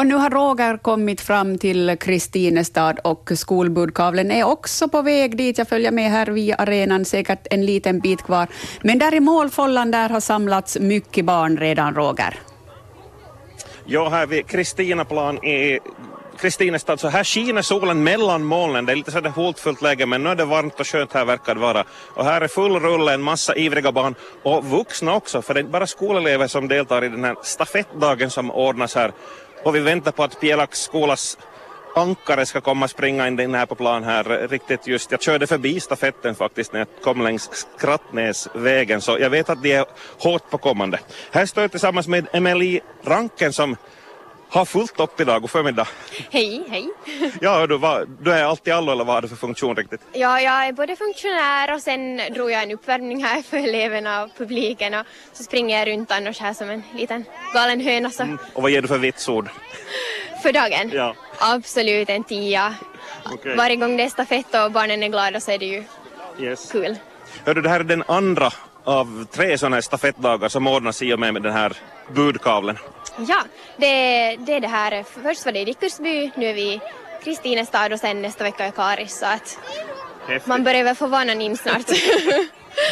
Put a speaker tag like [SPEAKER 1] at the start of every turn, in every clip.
[SPEAKER 1] Och nu har Roger kommit fram till Kristinestad och skolbudkavlen är också på väg dit. Jag följer med här via arenan, säkert en liten bit kvar. Men där i målfållan där har samlats mycket barn redan, Roger.
[SPEAKER 2] Ja, här vid Kristinaplan i Kristinestad så här skiner solen mellan molnen. Det är lite sådär hotfullt läge men nu är det varmt och skönt här verkar det vara. Och här är full rulle, en massa ivriga barn och vuxna också för det är inte bara skolelever som deltar i den här stafettdagen som ordnas här. Och vi väntar på att Pielak skolas ankare ska komma springa in här på plan här riktigt just. Jag körde förbi stafetten faktiskt när jag kom längs Skrattnäsvägen så jag vet att de är hårt på kommande. Här står jag tillsammans med Emily Ranken som har fullt upp idag. God förmiddag.
[SPEAKER 3] Hej, hej.
[SPEAKER 2] Ja, du, var, du är allt i allo eller vad har du för funktion riktigt?
[SPEAKER 3] Ja, jag är både funktionär och sen drog jag en uppvärmning här för eleverna och publiken och så springer jag runt annars här som en liten galen höna. Så. Mm.
[SPEAKER 2] Och vad ger du för vitsord?
[SPEAKER 3] För dagen?
[SPEAKER 2] Ja.
[SPEAKER 3] Absolut en tia. Okay. Varje gång det är stafett och barnen är glada så är det ju yes. kul.
[SPEAKER 2] Hördu, det här är den andra av tre sådana här stafettdagar som ordnas i och med den här budkavlen.
[SPEAKER 3] Ja, det, det är det här. Först var det i Dickersby, nu är vi i Kristinestad och sen nästa vecka i Karis så att Häftigt. man börjar väl få vanan in snart.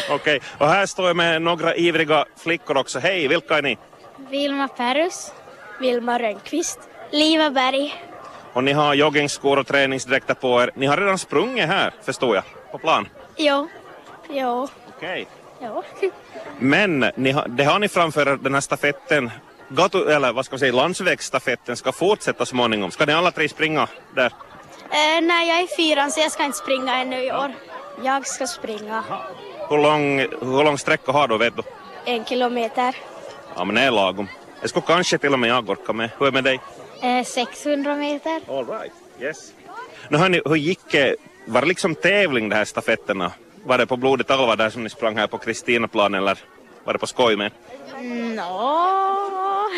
[SPEAKER 2] Okej, okay. och här står jag med några ivriga flickor också. Hej, vilka är ni?
[SPEAKER 4] Vilma Perus, Vilma Rönnqvist, Liva Berg.
[SPEAKER 2] Och ni har joggingskor och träningsdräkter på er. Ni har redan sprungit här, förstår jag, på plan?
[SPEAKER 4] Jo. Jo.
[SPEAKER 2] Okej. Okay.
[SPEAKER 4] Jo.
[SPEAKER 2] Men ni har, det har ni framför den här stafetten gatu, eller vad ska man säga, landsvägsstafetten ska fortsätta småningom. Ska ni alla tre springa där?
[SPEAKER 4] Uh, nej, jag är fyran så jag ska inte springa ännu i år. Jag ska springa.
[SPEAKER 2] Hur lång, hur lång sträcka har du, vet du?
[SPEAKER 4] En kilometer.
[SPEAKER 2] Ja, men det är lagom. Jag skulle kanske till och med jag orka med. Hur är det med dig?
[SPEAKER 4] Uh, 600 meter.
[SPEAKER 2] All right, yes. Nu hörni, hur gick det? Var det liksom tävling de här stafetterna? Var det på blodigt allvar där som ni sprang här på Kristinaplan eller var det på skoj med?
[SPEAKER 4] Nå...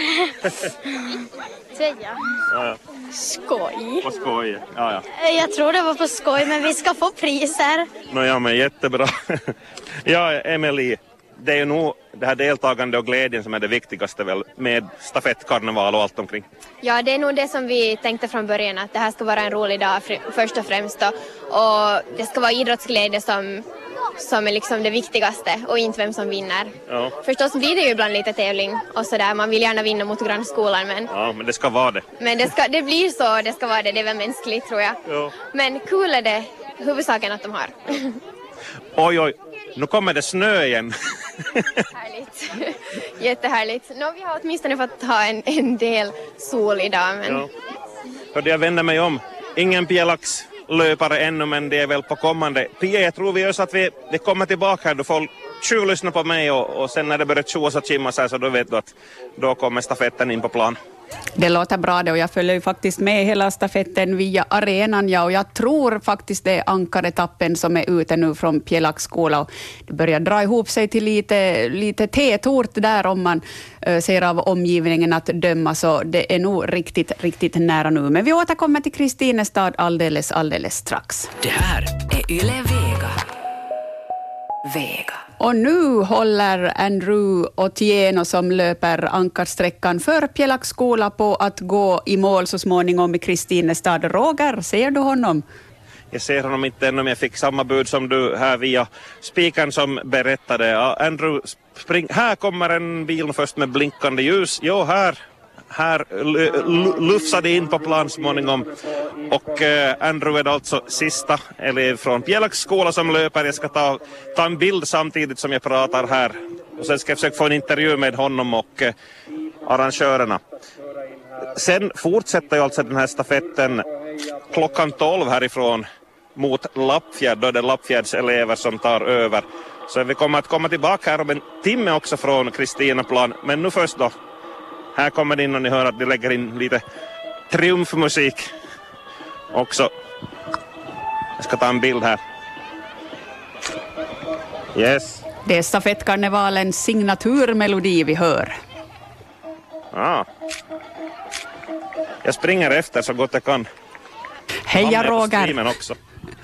[SPEAKER 4] Säga. Ja, ja. Skoj.
[SPEAKER 2] På skoj, ja, ja.
[SPEAKER 4] Jag tror det var på skoj, men vi ska få priser.
[SPEAKER 2] Nå, ja, men jättebra. ja, Emily, det är ju nog det här deltagande och glädjen som är det viktigaste väl med stafettkarneval och allt omkring.
[SPEAKER 3] Ja, det är nog det som vi tänkte från början att det här ska vara en rolig dag först och främst då. och det ska vara idrottsglädje som som är liksom det viktigaste och inte vem som vinner. Ja. Förstås blir det ju ibland lite tävling och sådär, man vill gärna vinna mot grannskolan men...
[SPEAKER 2] Ja, men det ska vara det.
[SPEAKER 3] Men det, ska, det blir så, det ska vara det, det är väl mänskligt tror jag. Ja. Men kul är det, huvudsaken att de har.
[SPEAKER 2] oj, oj, nu kommer det snö igen.
[SPEAKER 3] Härligt. Jättehärligt. Nå, vi har åtminstone fått ha en, en del sol idag. Men... Ja.
[SPEAKER 2] Hörde, jag vänder mig om. Ingen pjälax löpare ännu men det är väl på kommande. Pia, jag tror vi gör så att vi, vi kommer tillbaka här. Du får tjuvlyssna på mig och, och sen när det börjar tjoas och chimmas här så då vet du att då kommer stafetten in på plan.
[SPEAKER 1] Det låter bra det och jag följer ju faktiskt med hela stafetten via arenan ja, och jag tror faktiskt det är ankaretappen som är ute nu från Pjelax och det börjar dra ihop sig till lite, lite tätort där om man eh, ser av omgivningen att döma, så det är nog riktigt, riktigt nära nu. Men vi återkommer till Kristinestad alldeles, alldeles strax.
[SPEAKER 5] Det här är Yle Vega. Vega.
[SPEAKER 1] Och nu håller Andrew Otieno som löper ankarsträckan för Pjelax på att gå i mål så småningom i Kristinestad. Roger, ser du honom?
[SPEAKER 2] Jag ser honom inte ännu, men jag fick samma bud som du här via spiken som berättade. Andrew, spring. här kommer en bil först med blinkande ljus. Jo, här här eh, lufsade in på plan småningom. Och eh, Andrew är alltså sista elev från Pjelax skola som löper. Jag ska ta, ta en bild samtidigt som jag pratar här. Och sen ska jag försöka få en intervju med honom och eh, arrangörerna. Sen fortsätter ju alltså den här stafetten klockan 12 härifrån mot Lappfjärd. Då är det Lappfjärds elever som tar över. Så vi kommer att komma tillbaka här om en timme också från Kristinaplan. Men nu först då här kommer det in och ni hör att de lägger in lite triumfmusik också. Jag ska ta en bild här. Yes.
[SPEAKER 1] Det är stafettkarnevalens signaturmelodi vi hör.
[SPEAKER 2] Ah. Jag springer efter så gott jag kan.
[SPEAKER 1] Heja Roger!
[SPEAKER 2] också.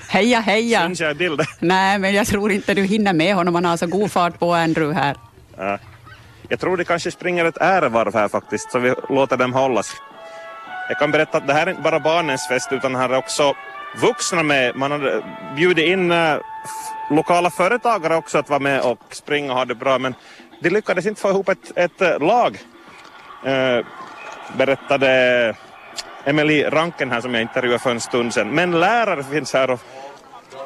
[SPEAKER 1] Heja, heja!
[SPEAKER 2] Syns jag i bilden?
[SPEAKER 1] Nej, men jag tror inte du hinner med honom. Han har så god fart på Andrew här.
[SPEAKER 2] Ja. Jag tror det kanske springer ett ärevarv här faktiskt, så vi låter dem hållas. Jag kan berätta att det här är inte bara barnens fest utan här är också vuxna med. Man har bjudit in eh, lokala företagare också att vara med och springa och ha det bra men de lyckades inte få ihop ett, ett eh, lag. Uh, berättade Emelie Ranken här som jag intervjuade för en stund sedan. Men lärare finns här och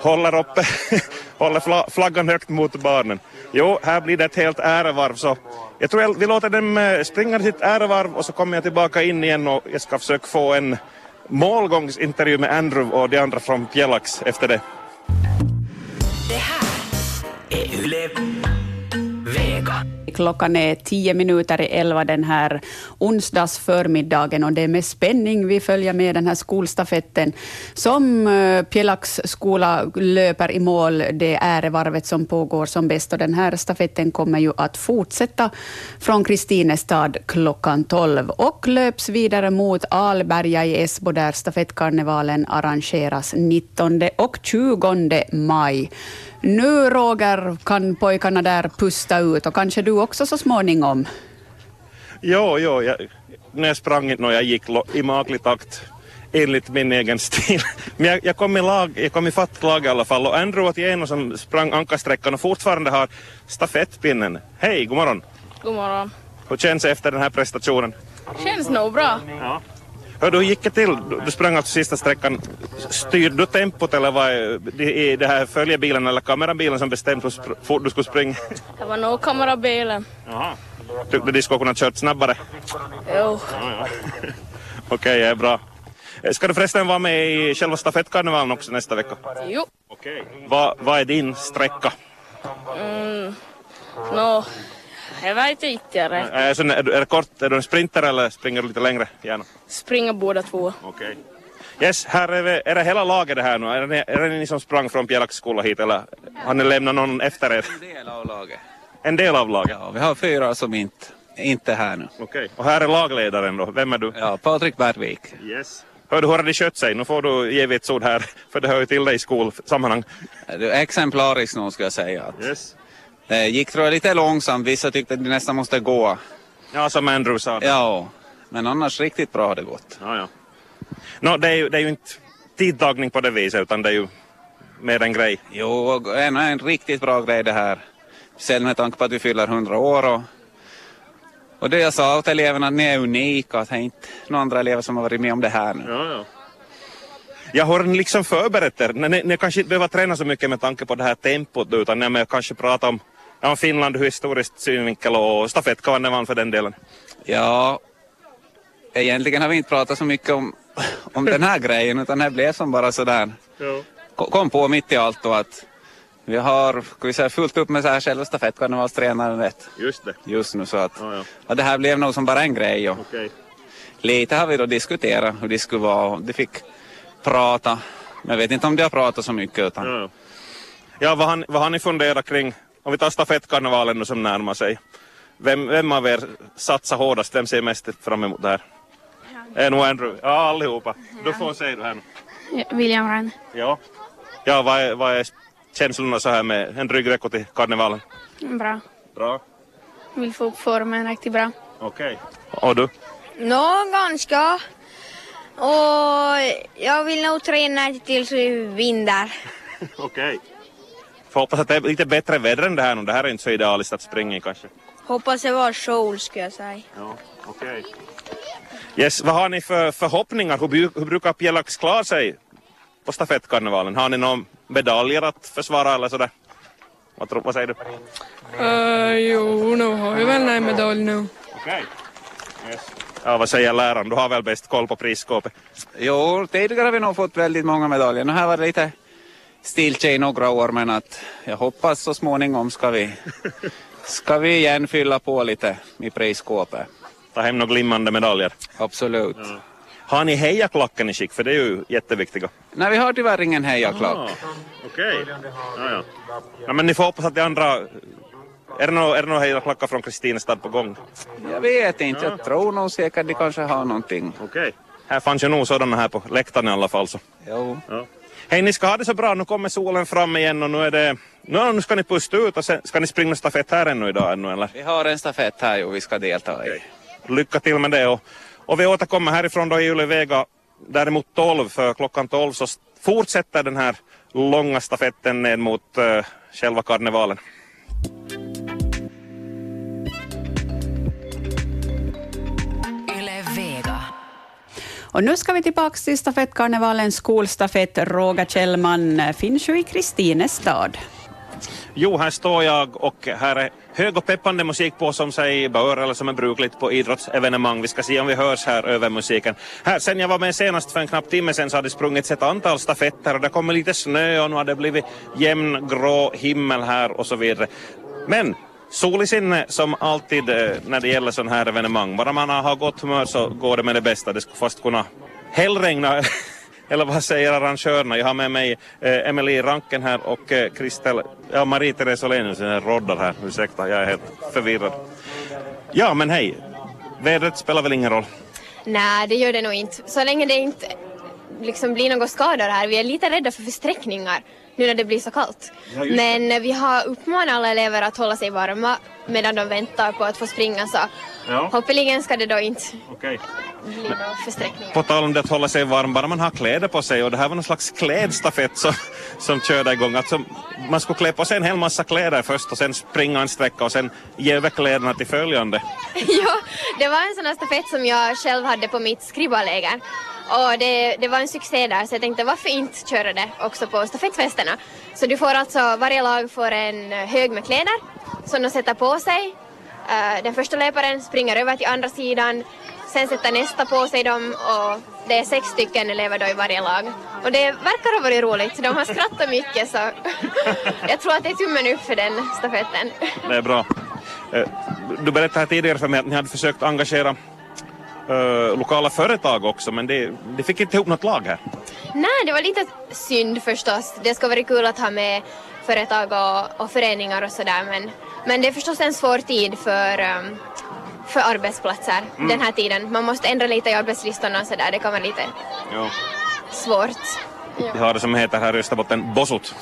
[SPEAKER 2] håller uppe, håller flaggan högt mot barnen. Jo, här blir det ett helt ärevarv så jag tror jag, vi låter dem eh, springa sitt ärevarv och så kommer jag tillbaka in igen och jag ska försöka få en målgångsintervju med Andrew och de andra från Pjelax efter. Det
[SPEAKER 1] Klockan är tio minuter i elva den här onsdagsförmiddagen och det är med spänning vi följer med den här skolstafetten som eh, Pjelax skola löper i mål. Det är varvet som pågår som bäst och den här stafetten kommer ju att fortsätta från Kristinestad klockan tolv och löps vidare mot Alberga i Esbo där stafettkarnevalen arrangeras 19 och 20 maj. Nu, Roger, kan pojkarna där pusta ut och kanske du också så småningom?
[SPEAKER 2] Jo, jo, jag, när jag sprang inte jag gick i maklig takt enligt min egen stil. Men jag, jag kom i lag, jag kom i fatt lag i alla fall och Andrew Otieno som sprang ankarsträckan och fortfarande har stafettpinnen. Hej, god morgon.
[SPEAKER 6] God morgon.
[SPEAKER 2] Hur känns det efter den här prestationen?
[SPEAKER 6] Känns nog bra.
[SPEAKER 2] Ja. Hur du gick det till? Du sprang alltså sista sträckan. Styrde du tempot eller var det, det här följebilen eller kamerabilen som bestämde hur fort du skulle springa?
[SPEAKER 6] Det var nog kamerabilen.
[SPEAKER 2] Jaha. Tyckte du de skulle kunna kört snabbare?
[SPEAKER 6] Jo.
[SPEAKER 2] Ja, ja. Okej, okay, bra. Ska du förresten vara med i själva stafettkarnevalen också nästa vecka?
[SPEAKER 6] Jo.
[SPEAKER 2] Okej. Okay. Vad va är din sträcka?
[SPEAKER 6] Mm. No, jag vet inte. Jag rätt.
[SPEAKER 2] Är, är, är det kort, är du en sprinter eller springer du lite längre gärna?
[SPEAKER 6] Springer båda två.
[SPEAKER 2] Okej. Okay. Yes, här är, vi, är det hela laget det här nu? Är det, är det ni som sprang från skola hit eller har ni lämnat någon efter er?
[SPEAKER 7] En del av laget.
[SPEAKER 2] En del av laget?
[SPEAKER 7] Ja, vi har fyra som inte, inte är här nu.
[SPEAKER 2] Okej, okay. och här är lagledaren då. Vem är du?
[SPEAKER 7] Ja, Patrik Bergvik.
[SPEAKER 2] Yes. Hör du, hur har de skött sig? Nu får du ge vitsord här, för det hör ju till dig i skolsammanhang.
[SPEAKER 7] Du är exemplariskt nog ska jag säga. Att
[SPEAKER 2] yes.
[SPEAKER 7] Det gick tror jag lite långsamt, vissa tyckte att det nästan måste gå.
[SPEAKER 2] Ja, som Andrew sa. Det.
[SPEAKER 7] Ja, men annars riktigt bra har det gått.
[SPEAKER 2] Ja, ja. No, det, är ju, det är ju inte tidtagning på det viset utan det är ju mer en grej.
[SPEAKER 7] Jo, en, en riktigt bra grej det här. Speciellt med tanke på att vi fyller 100 år och, och det jag sa åt eleverna att ni är unika, att det är inte några andra elever som har varit med om det här nu.
[SPEAKER 2] Ja, ja. Jag har liksom förberett er. Ni, ni kanske inte behöver träna så mycket med tanke på det här tempot utan ni kanske prata om, om Finland ur historiskt synvinkel och stafettkarneval för den delen.
[SPEAKER 7] Ja, egentligen har vi inte pratat så mycket om, om den här grejen utan det blev som bara sådär. Ja. Kom på mitt i allt och att vi har vi säga, fullt upp med så här själva stafettkarnevalstränaren rätt.
[SPEAKER 2] Just det.
[SPEAKER 7] Just nu så att
[SPEAKER 2] ja, ja.
[SPEAKER 7] Och det här blev nog som bara en grej. Och
[SPEAKER 2] okay.
[SPEAKER 7] Lite har vi då diskuterat hur det skulle vara och det fick prata. Men jag vet inte om de har pratat så mycket. Utan...
[SPEAKER 2] Ja, ja vad, har, vad har ni funderat kring, om vi tar stafettkarnevalen nu som närmar sig. Vem, vem av er satsar hårdast? Vem ser mest fram emot det här? Ja. Är nog Andrew? Ja, allihopa. Du får säga du här nu.
[SPEAKER 4] William Ryan.
[SPEAKER 2] Ja. Ja, vad är, vad är känslorna så här med en dryg vecka till karnevalen?
[SPEAKER 4] Bra.
[SPEAKER 2] Bra.
[SPEAKER 4] Vill få upp formen riktigt bra.
[SPEAKER 2] Okej. Okay. Och du?
[SPEAKER 8] Nå, ganska. Och jag vill nog träna tills vi vinner.
[SPEAKER 2] Okej. Okay. Får hoppas att det är lite bättre väder än det här nu. Det här är inte så idealiskt att springa i kanske.
[SPEAKER 8] Hoppas det var sol skulle jag säga.
[SPEAKER 2] Ja, okej. Okay. Yes, vad har ni för förhoppningar? Hur, hur brukar Pjelax klara sig på stafettkarnevalen? Har ni några medaljer att försvara eller sådär? Vad, tror, vad säger du?
[SPEAKER 9] Uh, jo, nu har vi väl en medalj nu.
[SPEAKER 2] Okej. Okay. Yes. Ja, vad säger läraren? Du har väl bäst koll på prisskåpet?
[SPEAKER 7] Jo, tidigare har vi nog fått väldigt många medaljer. Nu har varit lite stiltje i några år men att jag hoppas så småningom ska vi, ska vi igen fylla på lite i prisskåpet.
[SPEAKER 2] Ta hem några glimmande medaljer?
[SPEAKER 7] Absolut. Ja.
[SPEAKER 2] Har ni hejaklacken i skick? För det är ju jätteviktiga.
[SPEAKER 7] Nej, vi har tyvärr ingen hejaklack.
[SPEAKER 2] Okej. Okay. Ja, ja. ja, men ni får hoppas att de andra är det några no, hejaklackar från Kristinestad på gång?
[SPEAKER 7] Jag vet inte, jag tror nog säkert de kanske har någonting.
[SPEAKER 2] Okej. Okay. Här fanns ju nog sådana här på läktaren i alla fall. Så.
[SPEAKER 7] Jo.
[SPEAKER 2] Ja. Hej, ni ska ha det så bra. Nu kommer solen fram igen och nu är det... Nu, nu ska ni pusta ut och sen ska ni springa stafett här ännu idag ännu eller?
[SPEAKER 7] Vi har en stafett här och vi ska delta i. Okay.
[SPEAKER 2] Lycka till med det och, Och vi återkommer härifrån då i Ylevega däremot 12 för klockan 12 så fortsätter den här långa stafetten ned mot uh, själva karnevalen.
[SPEAKER 1] Och nu ska vi tillbaka till stafettkarnevalens skolstafett. Roger Kjellman finns ju i Kristinestad.
[SPEAKER 2] Jo, här står jag och här är hög och peppande musik på som sig bör eller som är brukligt på idrottsevenemang. Vi ska se om vi hörs här över musiken. Här, sen jag var med senast för en knapp timme sen så hade det sprungits ett antal stafetter och det kommer lite snö och nu har det blivit jämn grå himmel här och så vidare. Men sol i sinne som alltid eh, när det gäller sådana här evenemang. Bara man har gott humör så går det med det bästa. Det skulle fast kunna hällregna eller vad säger arrangörerna? Jag har med mig eh, Emelie Ranken här och eh, Kristel, ja Marie-Therese Olenius, jag roddar här, ursäkta, jag är helt förvirrad. Ja, men hej, vädret spelar väl ingen roll?
[SPEAKER 3] Nej, det gör det nog inte. Så länge det inte liksom blir några skador här. Vi är lite rädda för försträckningar nu när det blir så kallt. Ja, Men vi har uppmanat alla elever att hålla sig varma medan de väntar på att få springa så ja. hoppeligen ska det då inte okay. bli några försträckningar.
[SPEAKER 2] På tal om det att hålla sig varm, bara man har kläder på sig och det här var någon slags klädstafett som, som körde igång. Alltså, man skulle klä på sig en hel massa kläder först och sen springa en sträcka och sen ge över kläderna till följande.
[SPEAKER 3] ja, det var en sån här stafett som jag själv hade på mitt skribbläger. Och det, det var en succé där så jag tänkte varför inte köra det också på stafettfesterna. Så du får alltså, varje lag får en eh, hög med kläder som de sätter på sig. Eh, den första löparen springer över till andra sidan, sen sätter nästa på sig dem och det är sex stycken elever då i varje lag. Och det verkar ha varit roligt, de har skrattat mycket så jag tror att det är tummen upp för den stafetten.
[SPEAKER 2] Det är bra. Eh, du berättade tidigare för mig att ni hade försökt engagera uh, lokala företag också men det, det fick inte ihop något lag här.
[SPEAKER 3] Nej, det var lite synd förstås. Det ska vara kul att ha med företag och, och föreningar och sådär men, men det är förstås en svår tid för um, för arbetsplatser mm. den här tiden. Man måste ändra lite i arbetslistorna och sådär, det kan vara lite jo. svårt.
[SPEAKER 2] Vi har det som heter här i Österbotten bossut.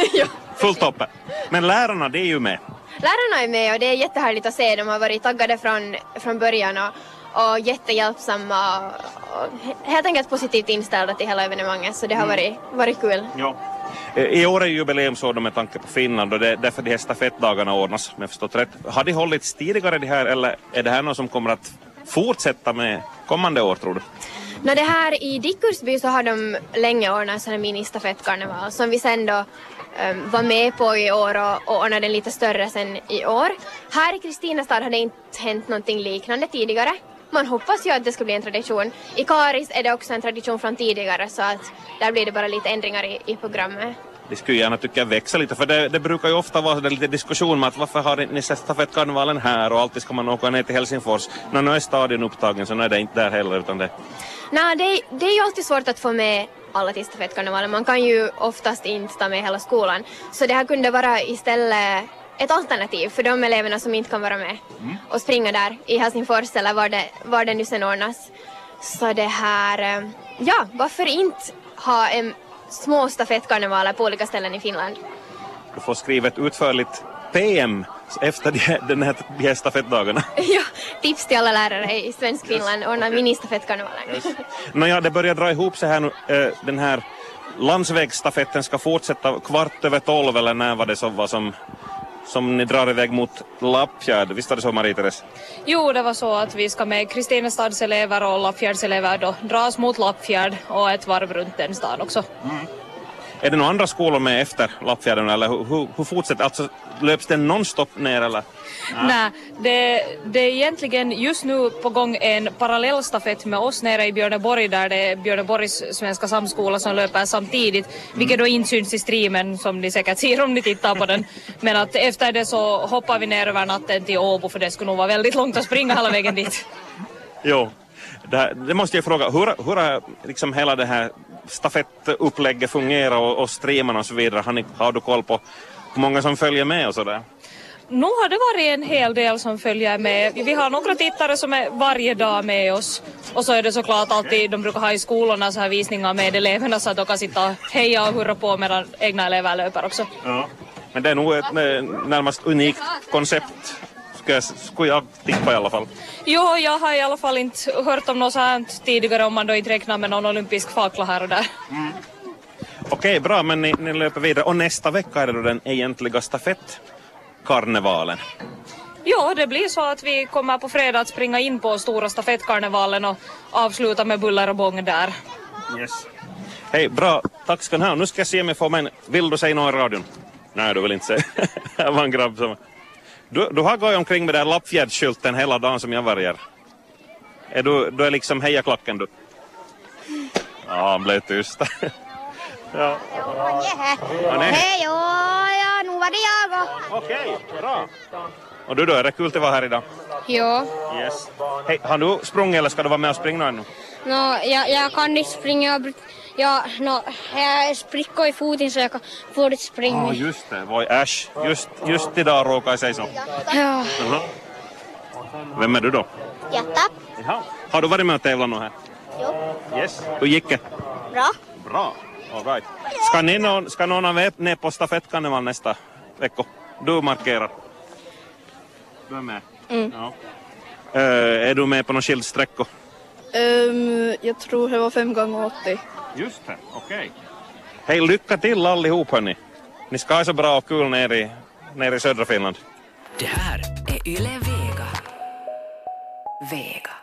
[SPEAKER 2] Fullt uppe. Men lärarna, det är ju med.
[SPEAKER 3] Lärarna är med och det är jättehärligt att se. De har varit taggade från, från början och och jättehjälpsamma och helt enkelt positivt inställda till hela evenemanget så det har mm. varit, varit kul.
[SPEAKER 2] Ja. Eh, I år är jubileumsår med tanke på Finland och det är därför de här stafettdagarna ordnas, om jag förstått rätt. Har de hållits tidigare det här eller är det här något som kommer att fortsätta med kommande år tror du?
[SPEAKER 3] No, det här i Dickursby så har de länge ordnat en mini-stafettkarneval som vi sen då um, var med på i år och, och ordnade den lite större sen i år. Här i Kristinestad har det inte hänt någonting liknande tidigare man hoppas ju att det ska bli en tradition. I Karis är det också en tradition från tidigare så att där blir det bara lite ändringar i, i programmet.
[SPEAKER 2] Det skulle gärna tycka växa lite för det, det brukar ju ofta vara lite diskussion med att varför har ni stafettkarnevalen här och alltid ska man åka ner till Helsingfors. När nu är stadion upptagen så nu är det inte där heller utan det...
[SPEAKER 3] Nej, det, det är ju alltid svårt att få med alla till stafettkarnevalen. Man kan ju oftast inte ta med hela skolan. Så det här kunde vara istället ett alternativ för de eleverna som inte kan vara med mm. och springa där i Helsingfors eller var det, var det nu sen ordnas. Så det här, eh, ja, varför inte ha en små stafettkarnevaler på olika ställen i Finland?
[SPEAKER 2] Du får skriva ett utförligt PM efter de, den här, de här stafettdagarna.
[SPEAKER 3] ja, tips till alla lärare i svensk Finland, ordna mini-stafettkarnevalen. Yes.
[SPEAKER 2] Nåja, det börjar dra ihop sig här nu, eh, den här landsvägsstafetten ska fortsätta kvart över tolv eller när var det som var som som ni drar iväg mot Lappfjärd. Visst var det så Marie-Therese?
[SPEAKER 6] Jo, det var så att vi ska med Kristinestads elever och Lappfjärds elever då dras mot Lappfjärd och ett varv runt den stan också. Mm.
[SPEAKER 2] Är det några andra skolor med efter Lappfjärden eller hur, hur fortsätter Alltså löps den nonstop ner eller?
[SPEAKER 6] Nej, det, det är egentligen just nu på gång en parallellstafett med oss nere i Björneborg där det är Björneborgs svenska samskola som löper samtidigt, mm. vilket då inte syns i streamen som ni säkert ser om ni tittar på den. Men att efter det så hoppar vi ner över natten till Åbo för det skulle nog vara väldigt långt att springa hela vägen dit.
[SPEAKER 2] jo, det, det, måste jag fråga, hur, hur har liksom hela det här stafettupplägget fungerat och, och streamarna och så vidare? Har, ni, har du koll på hur många som följer med och sådär?
[SPEAKER 6] Nu har det varit en hel del som följer med. Vi har några tittare som är varje dag med oss. Och så är det såklart alltid, de brukar ha i skolorna så här visningar med eleverna så att de kan sitta och heja och hurra på medan egna elever löper också.
[SPEAKER 2] Ja. Men det är nog ett närmast unikt koncept skulle skulle, skulle jag tippa i alla fall.
[SPEAKER 6] Jo, jag har i alla fall inte hört om något sånt tidigare om man då inte räknar med någon olympisk fakla här och där.
[SPEAKER 2] Mm. Okej, bra, men ni, ni löper vidare. Och nästa vecka är det då den egentliga stafettkarnevalen.
[SPEAKER 6] Ja, det blir så att vi kommer på fredag att springa in på stora stafettkarnevalen och avsluta med buller och bång där.
[SPEAKER 2] Yes. Hej, bra. Tack ska ni ha. Nu ska jag se om jag får med. Vill du säga något i radion? Nej, du vill inte säga. det var en grabb som... Du, du har gått omkring med den lappfjärdskylten hela dagen som jag vargar. Är du, du är liksom hejaklacken du? Ja, han blev tyst.
[SPEAKER 8] ja. Hej, ja, nu var det jag
[SPEAKER 2] och... Okej, bra. Och du då, är det kul att vara här idag?
[SPEAKER 8] Ja.
[SPEAKER 2] Yes. Hej, har du sprungit eller ska du vara med och springa ännu?
[SPEAKER 8] No, jag, jag kan inte springa. Jag, no, jag sprickor i foten så jag kan få inte springa.
[SPEAKER 2] Ja, ah, just det. Voi äsch. Just, just idag råkar jag säga så.
[SPEAKER 8] Ja.
[SPEAKER 2] Uh-huh. Vem är du då?
[SPEAKER 8] Jatta.
[SPEAKER 2] Jaha. Har du varit med och tävlat nu här?
[SPEAKER 8] Jo.
[SPEAKER 2] Yes. Hur gick det?
[SPEAKER 8] Bra.
[SPEAKER 2] Bra. All right. Ska, ni någon, ska någon av er ner på stafettkarneval nästa vecka? Du markerar. Du är med?
[SPEAKER 8] Mm.
[SPEAKER 2] Ja. Uh, är du med på någon skild sträcka?
[SPEAKER 9] Um, jag tror det var 5 gånger 80
[SPEAKER 2] Just det, okej. Okay. Hej, lycka till allihop hörni. Ni ska ha så bra och kul nere i, nere i södra Finland.
[SPEAKER 5] Det här är Yle Vega. Vega.